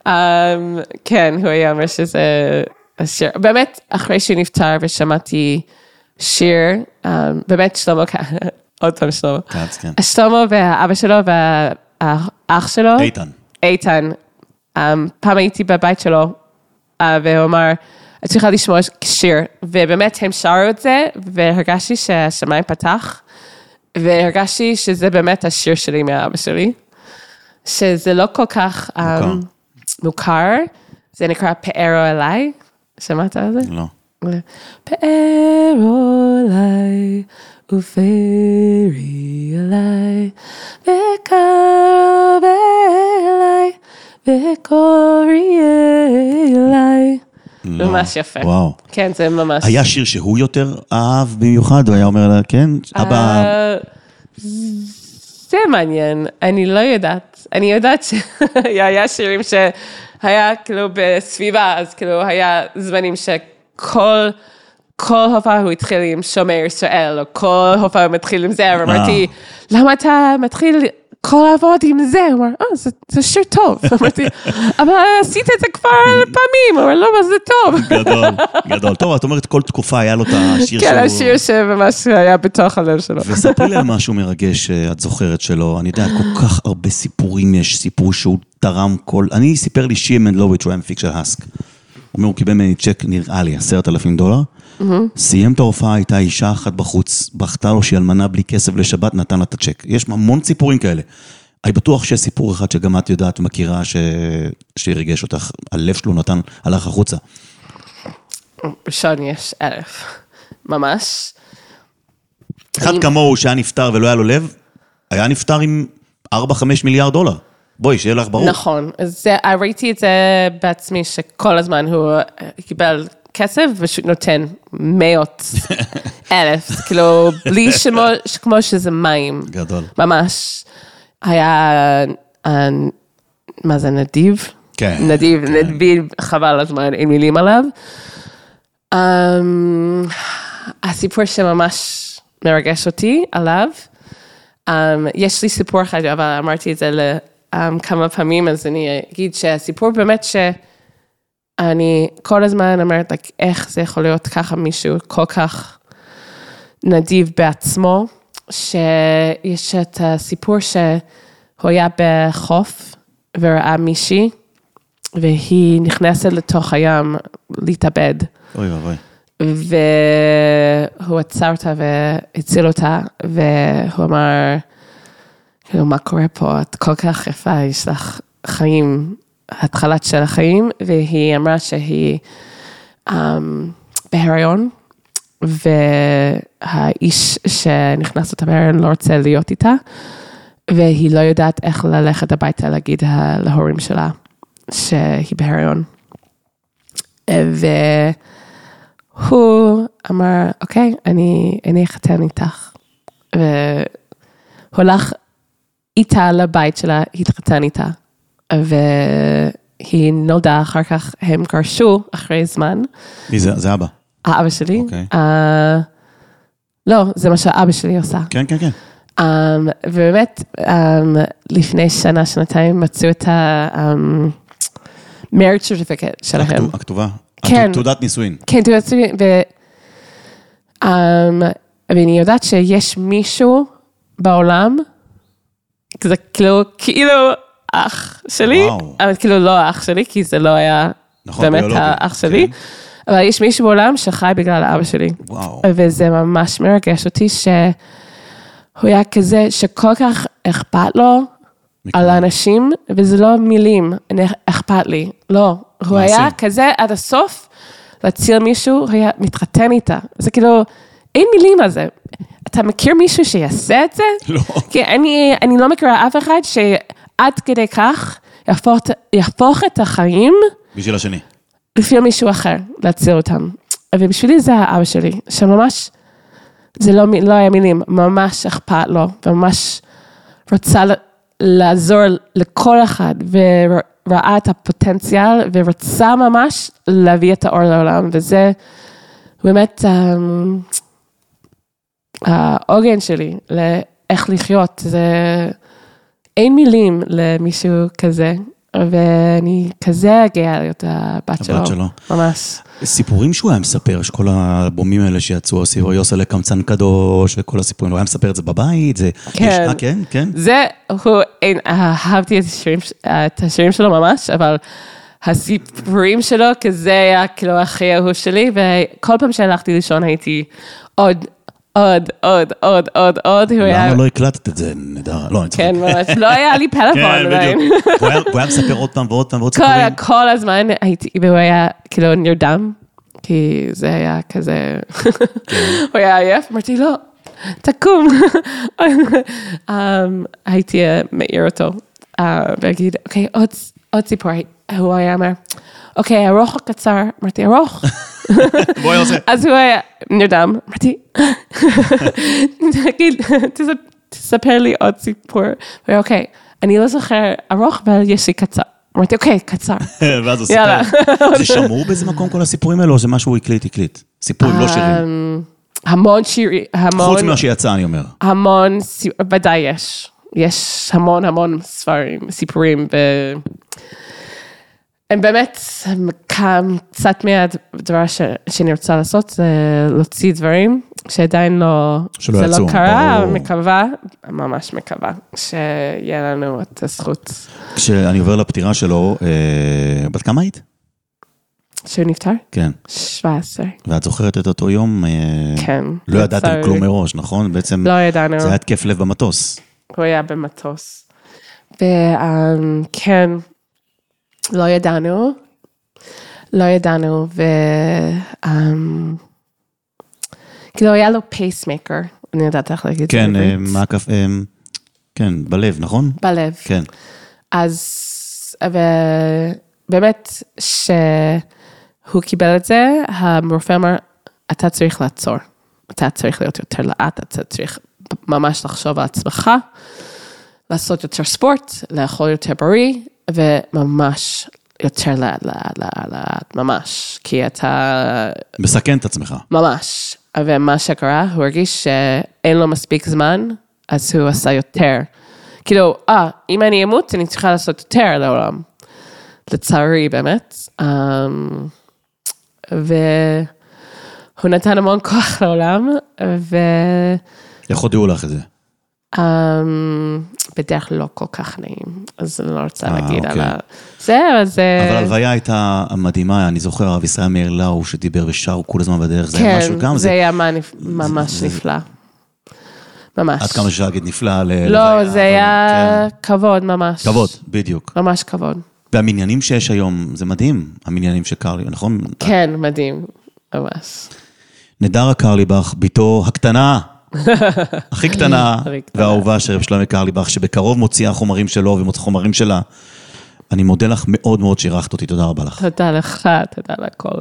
S2: אה, אמ, כן, הוא היה אומר שזה השיר. באמת, אחרי שהוא נפטר ושמעתי שיר, אמ, באמת שלמה, עוד פעם שלמה.
S1: כן.
S2: שלמה והאבא שלו והאח שלו.
S1: איתן.
S2: איתן. אמ, פעם הייתי בבית שלו, אה, והוא אמר, את צריכה לשמוע שיר, ובאמת הם שרו את זה, והרגשתי שהשמיים פתח, והרגשתי שזה באמת השיר שלי מאבא שלי, שזה לא כל כך
S1: מוכר.
S2: אמ, מוכר, זה נקרא פארו אליי, שמעת על זה?
S1: לא.
S2: פארו אליי ופרי אליי וקרוב אליי וקורי אליי.
S1: לא.
S2: ממש יפה.
S1: וואו.
S2: כן, זה ממש...
S1: היה שיר שהוא יותר אהב במיוחד, הוא היה אומר לה, כן, אבא,
S2: אה, זה מעניין, אני לא יודעת. אני יודעת שהיה שירים שהיה כאילו בסביבה, אז כאילו היה זמנים שכל... כל הופעה הוא התחיל עם שומר ישראל, או כל הופעה הוא מתחיל עם זה, ואמרתי, למה אתה מתחיל כל לעבוד עם זה? הוא אמר, אה, זה- שיר טוב. אמרתי, אבל עשית את זה כבר פעמים, הוא אמר, לא, אבל זה טוב.
S1: גדול, גדול. טוב, את אומרת כל תקופה היה לו את השיר
S2: כן,
S1: שהוא...
S2: השיר שממש היה בתוך הלב שלו.
S1: וספרי לי על משהו מרגש שאת זוכרת שלו. אני יודע, כל כך הרבה סיפורים יש, סיפור שהוא תרם כל... אני, סיפר לי שיה מנדלוביץ', הוא היה מפיק של האסק. הוא אומר, הוא קיבל ממני צ'ק, נראה לי, עשרת אלפים דולר. סיים את ההופעה, הייתה אישה אחת בחוץ, בכתה לו שהיא אלמנה בלי כסף לשבת, נתן לה את הצ'ק. יש המון סיפורים כאלה. אני בטוח שיש סיפור אחד שגם את יודעת ומכירה ש... שריגש אותך, הלב שלו נתן, הלך החוצה.
S2: ראשון יש אלף, ממש.
S1: אחד כמוהו שהיה נפטר ולא היה לו לב, היה נפטר עם 4-5 מיליארד דולר. בואי, שיהיה לך ברור.
S2: נכון, אז זה, ראיתי את זה בעצמי, שכל הזמן הוא אה, קיבל כסף ופשוט נותן מאות אלף, כאילו, בלי שמות, כמו שזה מים.
S1: גדול.
S2: ממש. היה, אה, מה זה, נדיב?
S1: כן,
S2: נדיב, נדיב, חבל הזמן, אין מילים עליו. Um, הסיפור שממש מרגש אותי עליו, um, יש לי סיפור אחד, אבל אמרתי את זה ל- um, כמה פעמים, אז אני אגיד שהסיפור באמת שאני כל הזמן אומרת, like, איך זה יכול להיות ככה מישהו כל כך נדיב בעצמו, שיש את הסיפור שהוא היה בחוף וראה מישהי, והיא נכנסת לתוך הים להתאבד.
S1: אוי ואבוי.
S2: והוא עצר אותה והציל אותה, והוא אמר, כאילו, מה קורה פה? את כל כך יפה, יש לך חיים, התחלת של החיים, והיא אמרה שהיא um, בהיריון, והאיש שנכנס אותה בהיריון לא רוצה להיות איתה, והיא לא יודעת איך ללכת הביתה להגיד להורים שלה שהיא בהיריון. והוא אמר, אוקיי, אני, אני אחתן איתך. והוא הלך איתה לבית שלה, התחתן איתה. והיא נולדה, אחר כך הם גרשו אחרי זמן.
S1: מי זה? זה אבא.
S2: האבא שלי.
S1: אוקיי.
S2: אה, לא, זה מה שאבא שלי עושה.
S1: כן, כן, כן.
S2: Um, ובאמת, um, לפני שנה, שנתיים, מצאו את ה-marriage certificate שלהם.
S1: הכתוב- הכתובה.
S2: כן.
S1: תעודת נישואין.
S2: כן, תעודת נישואין, ו... Um, ואני יודעת שיש מישהו בעולם, זה כאילו, כאילו אח שלי,
S1: וואו.
S2: אבל כאילו לא אח שלי, כי זה לא היה
S1: נכון,
S2: באמת
S1: ביולוגי,
S2: האח שלי,
S1: כן.
S2: אבל יש מישהו בעולם שחי בגלל אבא שלי.
S1: וואו.
S2: וזה ממש מרגש אותי שהוא היה כזה שכל כך אכפת לו על האנשים, וזה לא מילים, אכפת לי, לא. הוא
S1: מעשים.
S2: היה כזה עד הסוף, להציל מישהו, הוא היה מתחתן איתה. זה כאילו, אין מילים על זה. אתה מכיר מישהו שיעשה את זה?
S1: לא.
S2: כי אני, אני לא מכירה אף אחד שעד כדי כך יהפוך, יהפוך את החיים
S1: בשביל השני.
S2: לפי מישהו אחר, להציל אותם. ובשבילי זה האבא שלי, שממש, זה לא, לא היה מילים, ממש אכפת לו, וממש רצה ל- לעזור לכל אחד, וראה את הפוטנציאל, ורצה ממש להביא את האור לעולם, וזה באמת אמ, העוגן שלי לאיך לחיות, זה אין מילים למישהו כזה, ואני כזה גאה להיות הבת שלו.
S1: שלו.
S2: ממש.
S1: סיפורים שהוא היה מספר, שכל האלבומים האלה שיצאו, הסיפור יוסלה קמצן קדוש וכל הסיפורים, הוא היה מספר את זה בבית, זה...
S2: כן.
S1: יש, אה, כן, כן.
S2: זה, הוא, אין, אהבתי את השירים, את השירים שלו ממש, אבל הסיפורים שלו, כזה היה כאילו הכי אהוב שלי, וכל פעם שהלכתי לישון הייתי עוד, עוד, עוד, עוד, עוד, עוד,
S1: למה לא הקלטת את זה? נדע, לא, אני צוחק.
S2: כן, ממש, לא היה לי פלאפון
S1: כן,
S2: עדיין.
S1: בדיוק. הוא היה- מספר עוד פעם ועוד פעם ועוד סיפורים.
S2: כל הזמן הייתי, והוא היה כאילו נרדם, כי זה היה כזה, הוא היה עייף, אמרתי לו, תקום. um, הייתי אה, מעיר אותו, אה, ואגיד, אוקיי, עוד סיפור, הוא היה אומר, אוקיי, ארוך או קצר? אמרתי, ארוך.
S1: בואי עושה.
S2: אז הוא היה נרדם, אמרתי, תגיד, תספ- תספר לי עוד סיפור. הוא היה, אוקיי, אני לא זוכר ארוך, אבל יש לי קצר. אמרתי, אוקיי, קצר.
S1: ואז הוא. סיפר. זה שמור באיזה מקום כל הסיפורים האלו, או זה משהו הקליט, הקליט? סיפורים, לא שירים.
S2: אמ, המון שירים, המון,
S1: חוץ ממה שיצא, אני אומר.
S2: המון, ודאי יש. יש המון המון ספרים, סיפורים, ו... הם באמת, קצת מהדבר ש- שאני רוצה לעשות, זה להוציא דברים שעדיין לא,
S1: שלא
S2: זה
S1: יצאו,
S2: לא קרה,
S1: ברור.
S2: מקווה, ממש מקווה, שיהיה לנו את הזכות
S1: כשאני עובר לפטירה שלו, אה, בת כמה היית?
S2: שהוא נפטר,
S1: כן.
S2: 17,
S1: ואת זוכרת את אותו יום? אה,
S2: כן.
S1: לא ידעתם
S2: לצערי.
S1: כלום מראש, נכון? בעצם
S2: לא ידענו.
S1: זה היה התקף לב במטוס.
S2: הוא היה במטוס. וכן, לא ידענו, לא ידענו, ו... אמ, כאילו היה לו פייסמקר, אני יודעת איך להגיד את זה
S1: כן, אה. מעקף, אה, כן, בלב, נכון?
S2: בלב.
S1: כן.
S2: אז, ובאמת, שהוא קיבל את זה, הרופא אמר, אתה צריך לעצור. אתה צריך להיות יותר לאט, אתה צריך ממש לחשוב על עצמך, לעשות יותר ספורט, לאכול יותר בריא, וממש יותר לאט, לאט, לאט, לאט, ממש. כי אתה
S1: מסכן את עצמך.
S2: ממש. ומה שקרה, הוא הרגיש שאין לו מספיק זמן, אז הוא עשה יותר. כאילו, אה, אם אני אמות, אני צריכה לעשות יותר לעולם. לצערי, באמת. Um, והוא נתן המון כוח לעולם, ו...
S1: איך הודיעו לך את זה?
S2: Um, בדרך לא כל כך נעים, אז אני לא רוצה
S1: אה,
S2: להגיד על
S1: אוקיי.
S2: ה... זה, אבל זה...
S1: אבל ההלוויה הייתה מדהימה, אני זוכר, הרב ישראל מאיר לאו שדיבר ושרו כל הזמן בדרך, זה היה משהו,
S2: כן,
S1: גם
S2: זה
S1: זה,
S2: היה מה- ממש
S1: זה-
S2: נפלא. ממש.
S1: עד כמה שאפשר להגיד נפלא.
S2: לא,
S1: לוויה,
S2: זה
S1: אבל
S2: היה
S1: כן.
S2: כבוד ממש.
S1: כבוד, בדיוק.
S2: ממש כבוד.
S1: והמניינים שיש היום, זה מדהים, המניינים של קרלי, נכון?
S2: כן, מדהים. ממש.
S1: נדרה קרליבך, בתו הקטנה,
S2: הכי קטנה.
S1: והאהובה של רב שלומי קרליבך, שבקרוב מוציאה חומרים שלו וחומרים שלה. אני מודה לך מאוד מאוד שאירחת אותי, תודה רבה לך.
S2: תודה לך, תודה לכל.